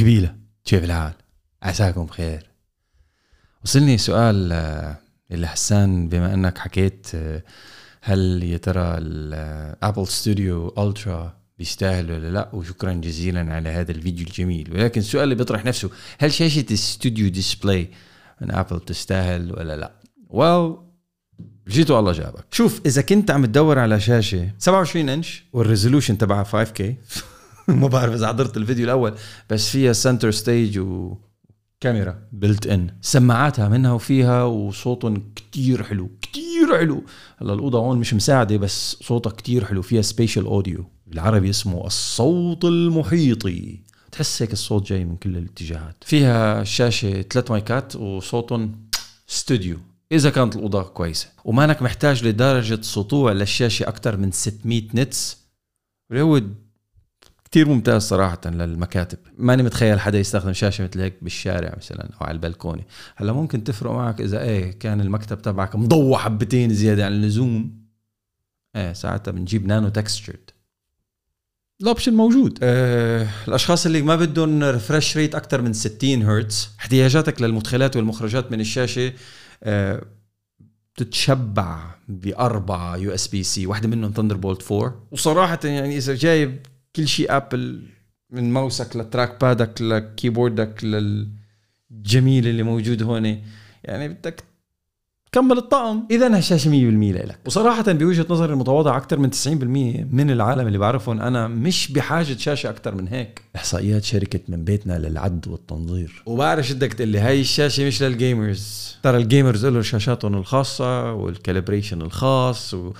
قبيلة. كيف الحال عساكم بخير. وصلني سؤال آه، اللي حسان بما إنك حكيت آه، هل يا ترى ال Apple Studio Ultra بيستاهل ولا لا؟ وشكرا جزيلا على هذا الفيديو الجميل. ولكن السؤال اللي بيطرح نفسه هل شاشة ال Studio Display من Apple تستاهل ولا لا؟ Well جيت والله جابك. شوف إذا كنت عم تدور على شاشة 27 إنش وال resolution تبعها 5K ما بعرف إذا حضرت الفيديو الأول بس فيها Center Stage و كاميرا built-in سماعاتها منها وفيها وصوتهم كتير حلو كتير حلو. هلا الأوضة هون مش مساعدة بس صوتها كتير حلو فيها spatial audio بالعربي اسمه الصوت المحيطي. تحس هيك الصوت جاي من كل الاتجاهات. فيها شاشة ثلاث مايكات وصوتهم استوديو إذا كانت الأوضة كويسة. ومانك محتاج لدرجة سطوع للشاشة أكثر من 600 nits اللي هو كتير ممتاز صراحة للمكاتب. ماني متخيل حدا يستخدم شاشة مثل هيك بالشارع مثلا أو على البلكونة. هلأ ممكن تفرق معك إذا إيه كان المكتب تبعك مضوى حبتين زيادة عن اللزوم. إيه ساعتها بنجيب nano textured. ال option موجود. آه الأشخاص اللي ما بدهم refresh rate أكثر من 60 هرتز احتياجاتك للمدخلات والمخرجات من الشاشة آه تتشبع بأربعة USB-C واحدة منهم Thunderbolt 4 وصراحة يعني إذا جايب كل شيء Apple من ماوسك لتراك بادك لكيبوردك للجميل اللي موجود هون. يعني بدك كمل الطقم. إذا هالشاشه 100% لك وصراحة بوجهة نظري المتواضعه أكثر من 90% من العالم اللي بعرفهم أنا مش بحاجة شاشة أكثر من هيك. إحصائيات شركة من بيتنا للعد والتنظير. وبعرف بدك تقول لي هاي الشاشة مش لل gamers ترى ال gamers له شاشاتهم الخاصة وال calibration الخاص و...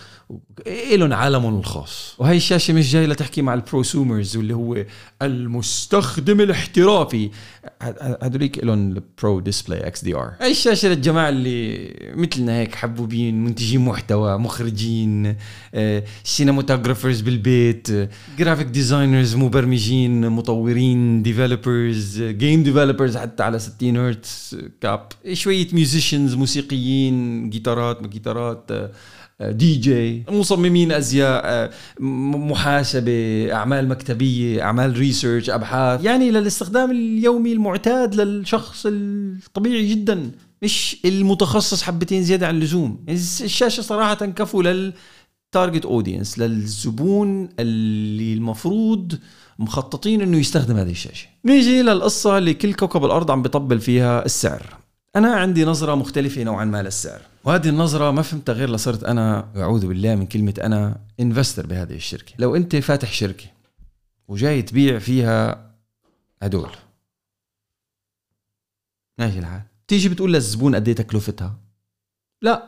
لهم عالمهم الخاص. وهي الشاشة مش جاية لتحكي مع ال prosumers واللي هو المستخدم الاحترافي. هذوليك لهم ال Pro Display XDR هي الشاشة للجماعة اللي مثلنا هيك حبوبين منتجين محتوى مخرجين cinematographers بالبيت graphic designers مبرمجين مطورين developers game developers حتى على 60 هرتز كاب شوية musicians موسيقيين جيتارات ما جيتارات دي جي مصممين أزياء محاسبة أعمال مكتبية أعمال research أبحاث. يعني للاستخدام اليومي المعتاد للشخص الطبيعي جدا مش المتخصص حبتين زيادة عن اللزوم. الشاشة صراحة كفو لل target audience للزبون اللي المفروض مخططين إنه يستخدم هذه الشاشة. نيجي للقصة اللي كل كوكب الأرض عم بيطبل فيها السعر. أنا عندي نظرة مختلفة نوعا ما للسعر وهذه النظرة ما فهمتها غير لصرت أنا أعوذ بالله من كلمة أنا انفستر بهذه الشركة. لو أنت فاتح شركة وجاي تبيع فيها هدول ماشي الحال. تيجي بتقول للزبون قد إيه تكلفتها؟ لا.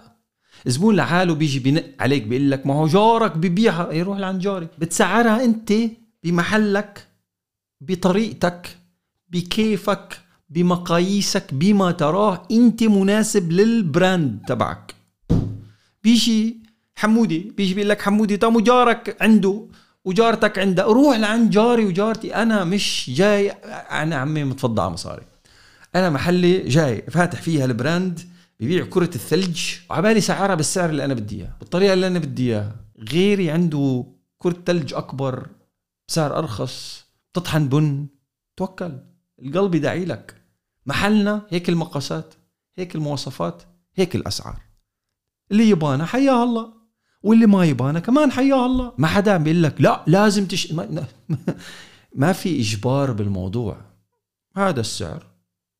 الزبون لحاله بيجي بنق عليك بيقول لك ما هو جارك ببيعها يروح لعند جاري. بتسعرها أنت بمحلك بطريقتك بكيفك. بمقاييسك بما تراه أنت مناسب لل brand تبعك. بيجي حمودي بيجي بيقول لك حمودي طب جارك عنده وجارتك عندها؟ روح لعند جاري وجارتي أنا مش جاي أنا عمي متفضى على مصاري. أنا محلي جاي فاتح فيها ال brand ببيع كرة الثلج وعبالي سعرها بالسعر اللي أنا بدي إياه بالطريقة اللي أنا بدي إياها. غيري عنده كرة ثلج أكبر بسعر أرخص تطحن بن توكل. القلب يدعي لك. محلنا هيك المقاسات هيك المواصفات هيك الأسعار. اللي يبانا حياه الله واللي ما يبانا كمان حياه الله. ما حدا بيقول لك لا لازم تش ما, ما في إجبار بالموضوع. هذا السعر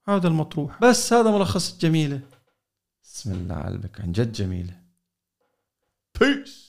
هذا المطروح. بس هذا ملخص الجميله بسم الله على عن جد جميلة. بيس